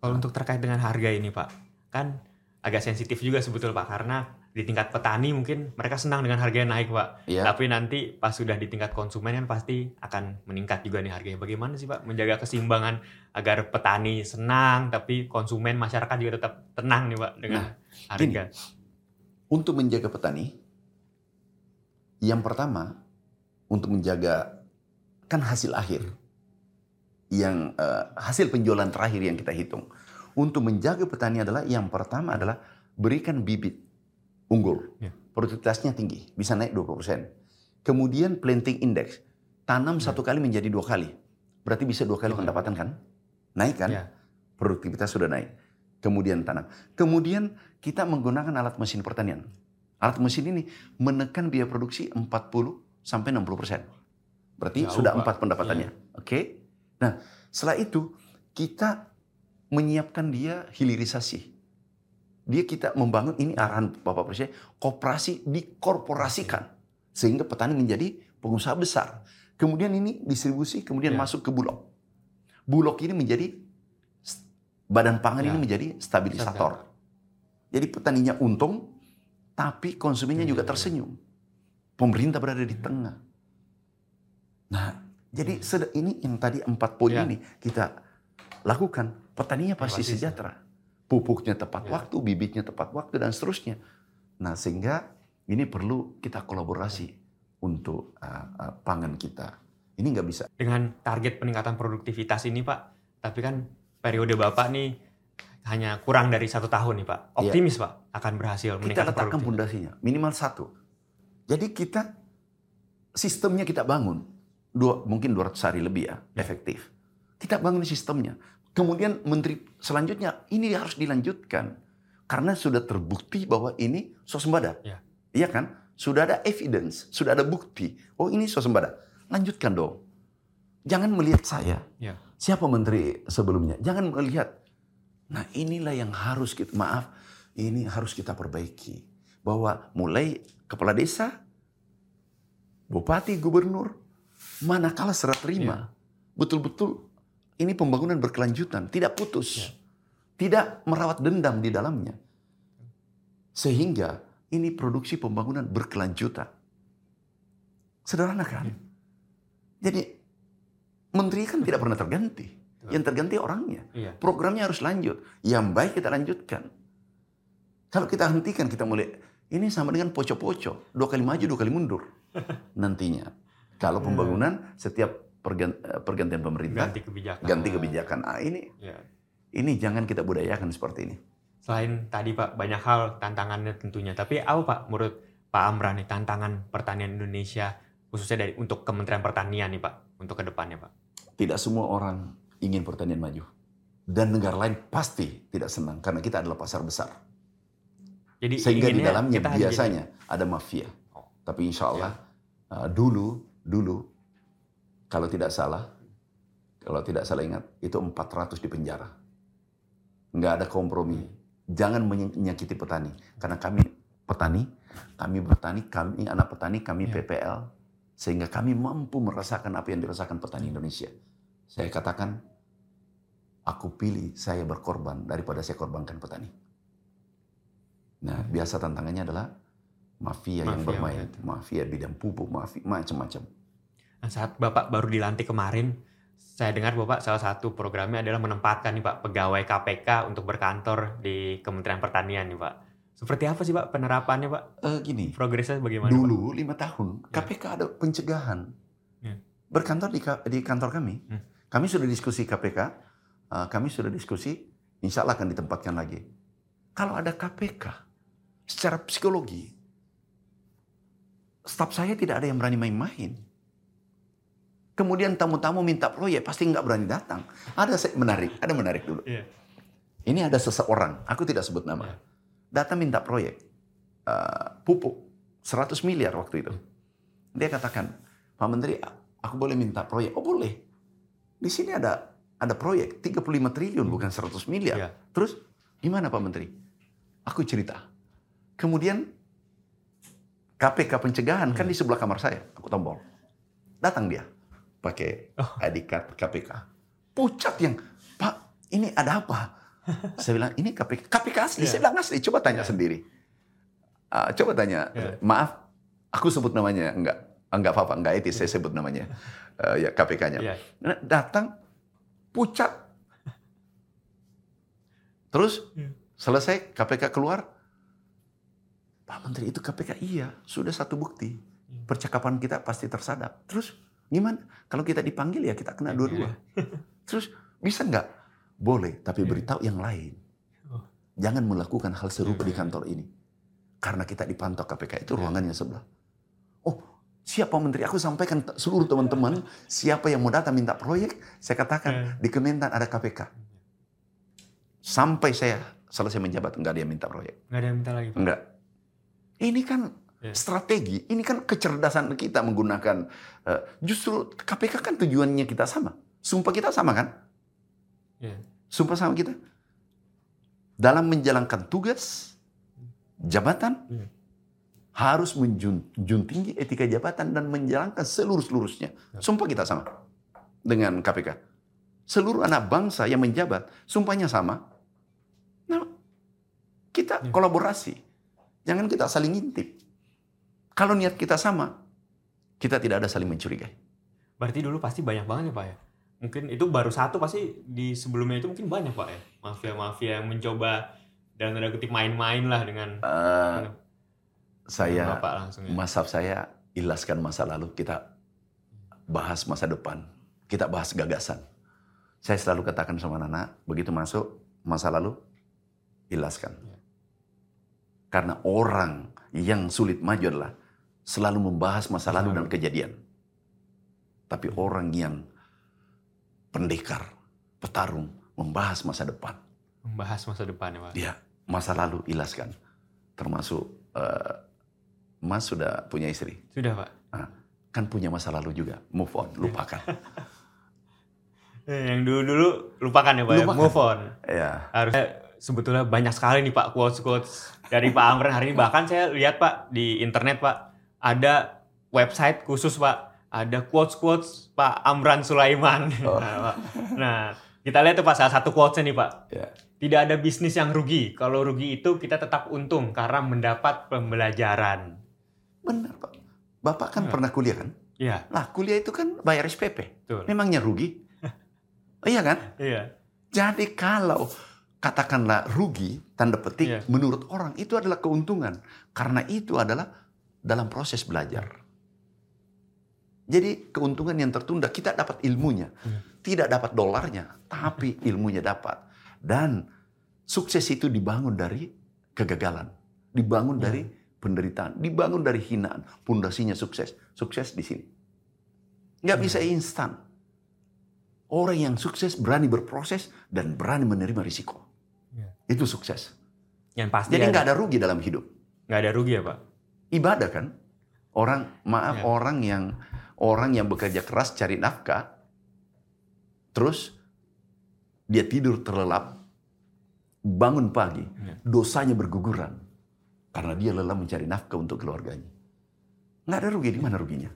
Kalau untuk terkait dengan harga ini Pak, kan agak sensitif juga sebetulnya Pak karena di tingkat petani mungkin mereka senang dengan harga yang naik pak. Ya. Tapi nanti pas sudah di tingkat konsumen kan pasti akan meningkat juga nih harganya. Bagaimana sih pak menjaga keseimbangan agar petani senang tapi konsumen masyarakat juga tetap tenang nih pak dengan nah, harga. Gini, untuk menjaga petani, yang pertama untuk menjaga kan hasil akhir yang uh, hasil penjualan terakhir yang kita hitung. Untuk menjaga petani adalah yang pertama adalah berikan bibit unggul. Ya. Produktivitasnya tinggi, bisa naik 20%. Kemudian planting index, tanam ya. satu kali menjadi dua kali. Berarti bisa dua kali pendapatan kan? Naik kan? Ya. Produktivitas sudah naik. Kemudian tanam. Kemudian kita menggunakan alat mesin pertanian. Alat mesin ini menekan biaya produksi 40 sampai 60 persen. Berarti Jauh, sudah empat pendapatannya. Ya. Oke. Okay? Nah, setelah itu kita menyiapkan dia hilirisasi. Dia kita membangun ini arahan Bapak Presiden, kooperasi dikorporasikan sehingga petani menjadi pengusaha besar. Kemudian ini distribusi, kemudian ya. masuk ke bulog. Bulog ini menjadi badan pangan ya. ini menjadi stabilisator. Jadi petaninya untung, tapi konsumennya juga iya. tersenyum. Pemerintah berada di tengah. Nah, jadi ini yang tadi empat poin ya. ini kita lakukan. Petaninya pasti sejahtera pupuknya tepat ya. waktu, bibitnya tepat waktu dan seterusnya. Nah, sehingga ini perlu kita kolaborasi untuk uh, uh, pangan kita. Ini nggak bisa. Dengan target peningkatan produktivitas ini, Pak, tapi kan periode Bapak nih hanya kurang dari satu tahun nih, Pak. Iya. Optimis, ya. Pak, akan berhasil meningkatkan Kita letakkan pondasinya, minimal satu. Jadi kita sistemnya kita bangun. Dua, mungkin 200 hari lebih ya, ya. efektif. Kita bangun sistemnya. Kemudian menteri selanjutnya ini harus dilanjutkan karena sudah terbukti bahwa ini swasembada. Ya. Iya kan? Sudah ada evidence, sudah ada bukti. Oh ini swasembada. Lanjutkan dong. Jangan melihat saya. Ya. Siapa menteri sebelumnya? Jangan melihat. Nah inilah yang harus kita maaf. Ini harus kita perbaiki. Bahwa mulai kepala desa, bupati, gubernur, manakala serah terima, ya. betul-betul ini pembangunan berkelanjutan, tidak putus. Ya. Tidak merawat dendam di dalamnya. Sehingga ini produksi pembangunan berkelanjutan. Sederhana kan? Ya. Jadi menteri kan tidak pernah terganti. Yang terganti orangnya. Ya. Programnya harus lanjut. Yang baik kita lanjutkan. Kalau kita hentikan, kita mulai ini sama dengan poco-poco. Dua kali maju, dua kali mundur. Nantinya. Kalau pembangunan setiap Eh, pergantian pemerintah ganti kebijakan ganti kebijakan ah ini ya. ini jangan kita budayakan seperti ini selain tadi pak banyak hal tantangannya tentunya tapi apa pak menurut pak Amran nih tantangan pertanian Indonesia khususnya dari untuk Kementerian Pertanian nih pak untuk ke depannya pak tidak semua orang ingin pertanian maju dan negara lain pasti tidak senang karena kita adalah pasar besar Jadi Sehingga di dalamnya biasanya ada mafia. Oh. Tapi insya Allah uh, dulu dulu kalau tidak salah kalau tidak salah ingat itu 400 di penjara. Nggak ada kompromi. Jangan menyakiti petani karena kami petani, kami bertani, kami anak petani, kami Ya. PPL sehingga kami mampu merasakan apa yang dirasakan petani Indonesia. Saya katakan aku pilih saya berkorban daripada saya korbankan petani. Nah, biasa tantangannya adalah mafia, yang Mafia, bermain, betul. mafia bidang pupuk, mafia macam-macam. Nah, saat Bapak baru dilantik kemarin, saya dengar Bapak salah satu programnya adalah menempatkan nih Pak pegawai KPK untuk berkantor di Kementerian Pertanian nih Pak. Seperti apa sih Pak penerapannya Pak? Eh, gini, Progresnya bagaimana Pak? dulu lima tahun KPK ada pencegahan Ya. berkantor di, di kantor kami. Hmm. Kami sudah diskusi KPK, kami sudah diskusi, insya Allah akan ditempatkan lagi. Kalau ada KPK, secara psikologi, staf saya tidak ada yang berani main-main. Kemudian tamu-tamu minta proyek pasti nggak berani datang. Ada menarik, ada menarik dulu. Iya. Ini ada seseorang, aku tidak sebut nama. Ya. Datang minta proyek eh, pupuk 100 miliar waktu itu. Dia katakan, Pak Menteri, aku boleh minta proyek? Oh boleh. Di sini ada ada proyek 35 triliun bukan 100 miliar. Iya. Terus gimana Pak Menteri? Aku cerita. Kemudian KPK pencegahan kan di sebelah kamar saya. Aku tombol. Datang dia pakai ID card KPK. Pucat yang, Pak, ini ada apa? saya bilang, ini KPK. KPK asli. Iya. Saya bilang asli. Coba tanya sendiri. Ah, coba tanya. Iya. Maaf, aku sebut namanya. Enggak. Enggak apa-apa. Enggak etis. Saya sebut namanya. Eh, ya KPK-nya. Iya. Nah, Datang, pucat. Terus Iya. selesai KPK keluar. Pak Menteri itu KPK iya sudah satu bukti Iya. percakapan kita pasti tersadap. Terus gimana? Kalau kita dipanggil ya kita kena Iya. dua-dua. Terus bisa nggak? Boleh, tapi beritahu yang lain. Oh. Jangan melakukan hal serupa di kantor ini. Karena kita dipantau KPK itu ruangannya sebelah. Oh, siapa Menteri? Aku sampaikan seluruh teman-teman siapa yang mau datang minta proyek, saya katakan Iya. di Kementan ada KPK. Sampai saya selesai menjabat nggak ada yang minta proyek. Nggak ada yang minta lagi Pak. Enggak. Ini kan Iya. strategi, ini kan kecerdasan kita menggunakan eh, justru KPK kan tujuannya kita sama. Sumpah kita sama kan? Iya. Sumpah sama kita. Dalam menjalankan tugas jabatan Iya. Harus menjunjung tinggi etika jabatan dan menjalankan seluruh-seluruhnya. Sumpah kita sama dengan KPK. Seluruh anak bangsa yang menjabat, sumpahnya sama. Nah, kita Iya. kolaborasi. Jangan kita saling ngintip. Kalau niat kita sama, kita tidak ada saling mencurigai. Berarti dulu pasti banyak banget ya Pak ya? Mungkin itu baru satu pasti di sebelumnya itu mungkin banyak Pak ya? Mafia-mafia yang mencoba dan tanda kutip main-main lah dengan Eh, saya, Bapak langsung ya. masaf saya, ilaskan masa lalu, kita bahas masa depan. Kita bahas gagasan. Saya selalu katakan sama anak, begitu masuk masa lalu, ilaskan. Ya. Karena orang yang sulit maju adalah selalu membahas masa lalu dan kejadian. Tapi orang yang pendekar, petarung, membahas masa depan. Membahas masa depan ya Pak. Dia masa lalu ilaskan. Termasuk eh, Mas sudah punya istri, Sudah Pak. kan punya masa lalu juga. Move on, lupakan. Eh, Yang dulu-dulu lupakan ya Pak ya? Lupakan. Move on. ya, Harusnya sebetulnya banyak sekali nih Pak quotes-quotes dari Pak Amran hari ini. Bahkan saya lihat Pak di internet Pak ada website khusus Pak. Ada quotes-quotes Pak Amran Sulaiman. Oh. Nah, Pak. Nah, kita lihat tuh Pak salah satu quotes-nya nih Pak. ya. Tidak ada bisnis yang rugi. Kalau rugi itu kita tetap untung karena mendapat pembelajaran. Benar Pak. Bapak kan Ya. pernah kuliah kan? Iya, Lah kuliah itu kan bayar SPP. betul. Memangnya rugi? Oh, iya kan? Iya. Jadi kalau katakanlah rugi, tanda petik, Iya. menurut orang itu adalah keuntungan. Karena itu adalah dalam proses belajar. Jadi keuntungan yang tertunda, kita dapat ilmunya. Iya. Tidak dapat dolarnya, tapi ilmunya dapat. Dan sukses itu dibangun dari kegagalan. Dibangun Iya. dari penderitaan. Dibangun dari hinaan. Pondasinya sukses. Sukses di sini. Nggak Iya. bisa instan. Orang yang sukses berani berproses dan berani menerima risiko. Iya. Itu sukses. Yang pasti Jadi ada- nggak ada rugi dalam hidup. nggak ada rugi ya Pak? Ibadah kan? Orang maaf Ya. orang yang orang yang bekerja keras cari nafkah, terus dia tidur terlelap, bangun pagi, Ya. dosanya berguguran karena dia lelah mencari nafkah untuk keluarganya. Nggak ada rugi di mana ruginya?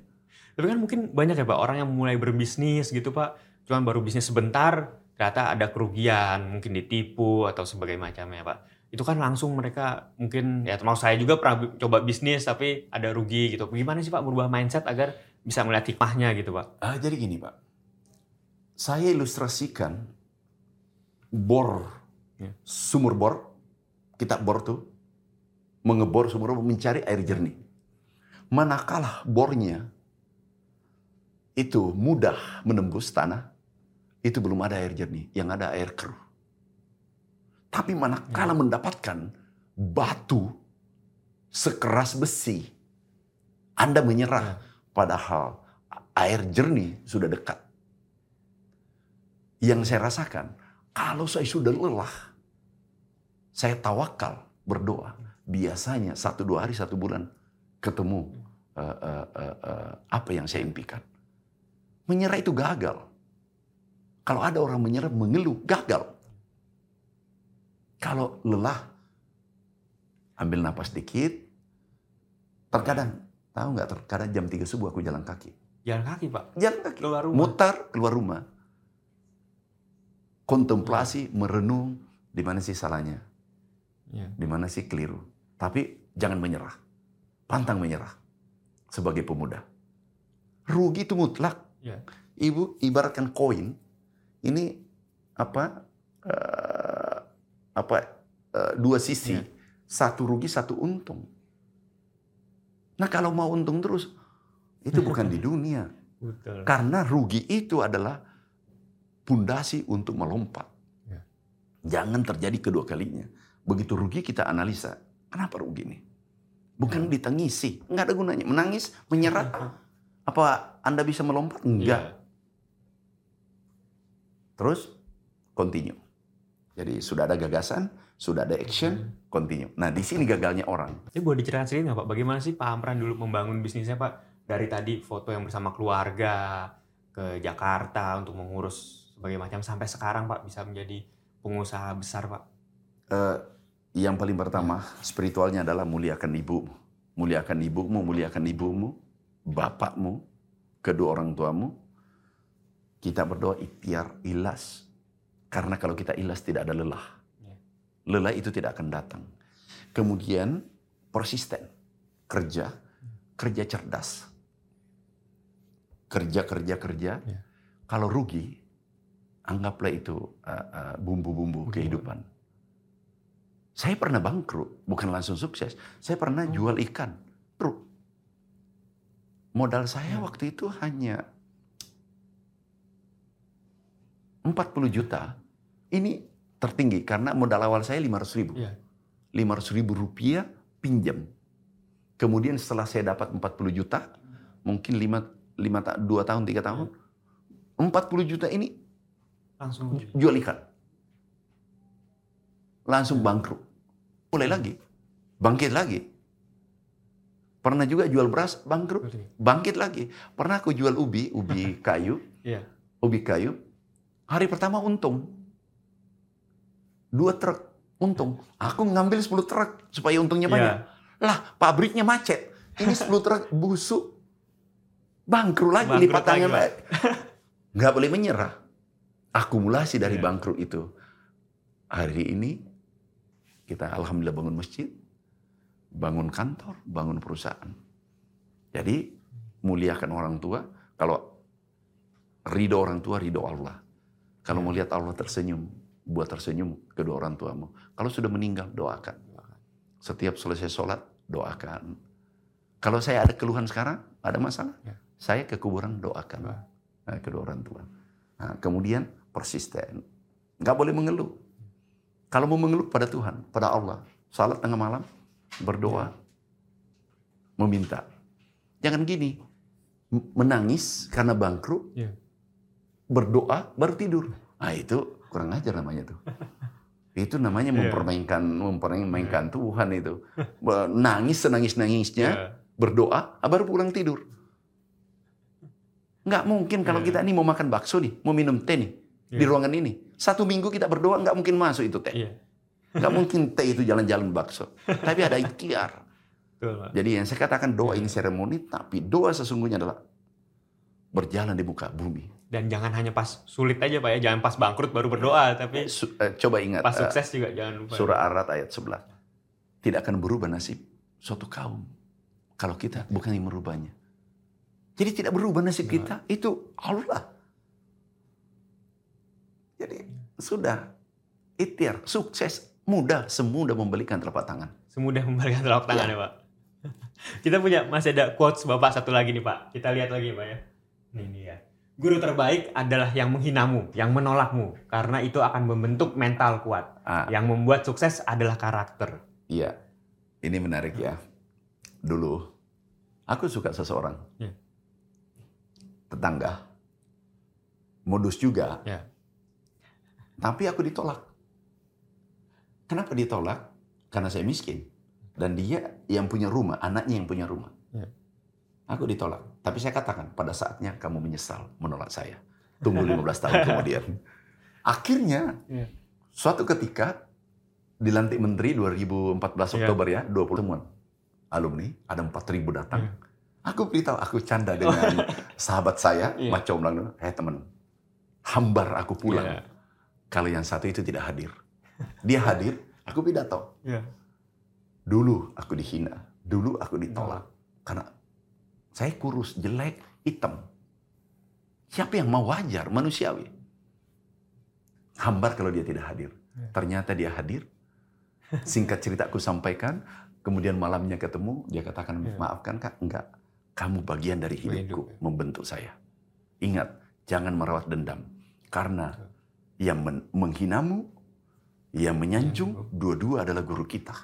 Tapi kan mungkin banyak ya Pak orang yang mulai berbisnis gitu Pak, cuman baru bisnis sebentar ternyata ada kerugian, mungkin ditipu atau sebagainya macamnya Pak. Itu kan langsung mereka mungkin ya termasuk saya juga pernah coba bisnis tapi ada rugi gitu. Gimana sih Pak berubah mindset agar bisa melihat hikmahnya gitu Pak? Ah, jadi gini Pak, saya ilustrasikan bor, Ya. sumur bor, kita bor tuh, mengebor sumur mencari air jernih. Manakala bornya itu mudah menembus tanah, itu belum ada air jernih, yang ada air keruh. Tapi manakala mendapatkan batu sekeras besi, Anda menyerah, padahal air jernih sudah dekat. Yang saya rasakan, kalau saya sudah lelah, saya tawakal berdoa. Biasanya satu dua hari satu bulan ketemu eh, eh, eh, eh, apa yang saya impikan. Menyerah itu gagal. Kalau ada orang menyerah mengeluh, gagal. Kalau lelah, ambil napas dikit. Terkadang, tahu nggak terkadang jam 3 subuh aku jalan kaki. Jalan kaki Pak, Jalan kaki. keluar rumah. Mutar keluar rumah. Kontemplasi, merenung, di mana sih salahnya, Iya. di mana sih keliru. Tapi jangan menyerah. Pantang menyerah sebagai pemuda. Rugi itu mutlak. Iya. Ibu ibaratkan koin, ini apa eh, apa eh, dua sisi, Iya. satu rugi satu untung. Nah kalau mau untung terus, itu bukan di dunia. Betul. Karena rugi itu adalah pundasi untuk melompat. Ya. Jangan terjadi kedua kalinya. Begitu rugi kita analisa, kenapa rugi nih? Bukan ditangisi, nggak ada gunanya. Menangis, menyerah. Apa Anda bisa melompat? Enggak. Iya. Terus continue. Jadi sudah ada gagasan, sudah ada action, continue. Nah di sini gagalnya orang. Ini boleh diceritakan sedikit nggak Pak? Bagaimana sih Pak Amran dulu membangun bisnisnya Pak? Dari tadi foto yang bersama keluarga ke Jakarta untuk mengurus berbagai macam sampai sekarang Pak bisa menjadi pengusaha besar Pak. Eh, yang paling pertama spiritualnya adalah muliakan ibumu. Muliakan ibumu, muliakan ibumu, bapakmu, kedua orang tuamu. Kita berdoa ikhtiar ilas. Karena kalau kita ilas tidak ada lelah. Ya. Lelah itu tidak akan datang. Kemudian persisten. Kerja. Kerja cerdas. Kerja, kerja, kerja. Ya. Kalau rugi, anggaplah itu uh, uh, bumbu-bumbu kehidupan. Saya pernah bangkrut, bukan langsung sukses. Saya pernah jual ikan, truk. Modal saya waktu itu hanya 40 juta. Ini tertinggi karena modal awal saya 500 ribu. Iya. 500 ribu rupiah pinjam. Kemudian setelah saya dapat 40 juta, mungkin 5, 5 ta 2 tahun, 3 tahun, 40 juta ini Langsung. jual ikan. Langsung bangkrut. Mulai lagi. Bangkit lagi. Pernah juga jual beras, bangkrut. Bangkit lagi. Pernah aku jual ubi, ubi kayu, Iya. ubi kayu. Hari pertama untung. Dua truk untung. Aku ngambil 10 truk supaya untungnya banyak. Iya. Lah, pabriknya macet. Ini 10 truk busuk. Bangkrut lagi, Bangkrut lipat tangan lagi. Nggak boleh menyerah. Akumulasi dari Iya. bangkrut itu. Hari ini kita alhamdulillah bangun masjid, bangun kantor, bangun perusahaan. Jadi muliakan orang tua. Kalau ridho orang tua, ridho Allah. Kalau mau lihat Allah tersenyum, buat tersenyum kedua orang tuamu. Kalau sudah meninggal, doakan. Setiap selesai sholat, doakan. Kalau saya ada keluhan sekarang, ada masalah, Ya. saya ke kuburan doakan. Wah. Nah, kedua orang tua. Nah, kemudian persisten. Nggak boleh mengeluh. Kalau mau mengeluh pada Tuhan, pada Allah. Salat tengah malam, berdoa. Meminta. Jangan gini. Menangis karena bangkrut, Iya. berdoa, baru tidur. Nah itu kurang ajar namanya tuh. Itu namanya Iya. mempermainkan mempermainkan Tuhan itu. Nangis senangis-nangisnya, Iya. berdoa, ah, baru pulang tidur. Nggak mungkin kalau Iya. kita ini mau makan bakso nih, mau minum teh nih, di Iya. ruangan ini. Satu minggu kita berdoa, nggak mungkin masuk itu teh. Iya. Nggak mungkin teh itu jalan-jalan bakso. Tapi ada ikhtiar. Jadi yang saya katakan doa ini seremoni, tapi doa sesungguhnya adalah berjalan di muka bumi. Dan jangan hanya pas sulit aja Pak ya, jangan pas bangkrut baru berdoa, tapi Su- eh, coba ingat pas eh, sukses juga jangan lupa. surah Ar-Ra'd ayat 11. Tidak akan berubah nasib suatu kaum kalau kita bukan yang merubahnya. Jadi tidak berubah nasib kita itu Allah. Jadi sudah ikhtiar, sukses, mudah, semudah membalikan telapak tangan. Semudah membalikan telapak tangan ya Pak. Kita punya masih ada quotes Bapak satu lagi nih Pak. Kita lihat lagi Pak ya. Ini dia. Guru terbaik adalah yang menghinamu, yang menolakmu, karena itu akan membentuk mental kuat. Ah, Yang membuat sukses adalah karakter. Iya, ini menarik ya. Dulu, aku suka seseorang. Ya. Tetangga. Modus juga. Ya. Tapi aku ditolak. Kenapa ditolak? Karena saya miskin. Dan dia yang punya rumah, anaknya yang punya rumah. Ya. Aku ditolak. Tapi saya katakan, pada saatnya kamu menyesal menolak saya. Tunggu 15 tahun kemudian. Akhirnya, Ya. suatu ketika, dilantik menteri 2014 Ya. Oktober ya, 20 temuan alumni, ada 4.000 datang. Ya. Aku beritahu, aku canda dengan sahabat saya. Mas Comlang, eh teman, hambar aku pulang. Ya. Kalau yang satu itu tidak hadir. Dia hadir, aku pidato. Ya. Dulu aku dihina, dulu aku ditolak. Karena saya kurus, jelek, hitam. Siapa yang mau wajar, manusiawi? Hambar kalau dia tidak hadir. Ya. Ternyata dia hadir. Singkat cerita aku sampaikan, kemudian malamnya ketemu, dia katakan, Ya. maafkan kak, enggak. Kamu bagian dari Hidup, hidupku, membentuk saya. Ingat, jangan merawat dendam. Karena yang men- menghinamu, yang menyanjung, dua-dua adalah guru kita.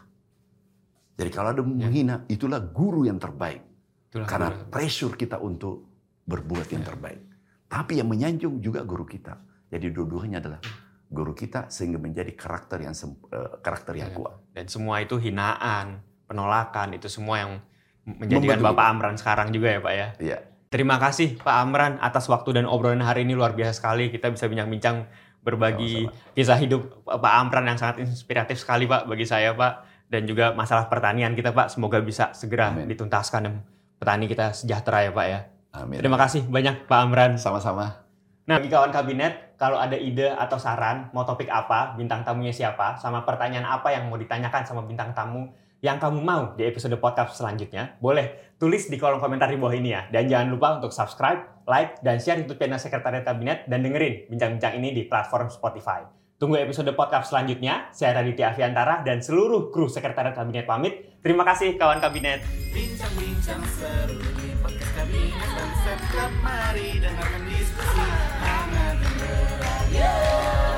Jadi kalau ada menghina, itulah guru yang terbaik. Itulah Karena guru. pressure kita untuk berbuat yang terbaik. Tapi yang menyanjung juga guru kita. Jadi dua-duanya adalah guru kita sehingga menjadi karakter yang eh, karakter yang Ya. kuat. Dan semua itu hinaan, penolakan, itu semua yang menjadikan Membantu Bapak Amran sekarang juga ya Pak ya. Iya. Terima kasih Pak Amran atas waktu dan obrolan hari ini luar biasa sekali. Kita bisa bincang-bincang berbagi kisah hidup Pak Amran yang sangat inspiratif sekali Pak bagi saya Pak. Dan juga masalah pertanian kita Pak semoga bisa segera Amin. dituntaskan dan petani kita sejahtera ya Pak ya. Amin. Terima kasih banyak Pak Amran. Sama-sama. Nah, bagi kawan kabinet, kalau ada ide atau saran, mau topik apa, bintang tamunya siapa, sama pertanyaan apa yang mau ditanyakan sama bintang tamu yang kamu mau di episode podcast selanjutnya, boleh tulis di kolom komentar di bawah ini ya. Dan jangan lupa untuk subscribe, like, dan share YouTube channel Sekretariat Kabinet dan dengerin bincang-bincang ini di platform Spotify. Tunggu episode podcast selanjutnya. Saya Raditya Aviantara dan seluruh kru Sekretariat Kabinet pamit. Terima kasih kawan Kabinet. Bincang-bincang seru yeah.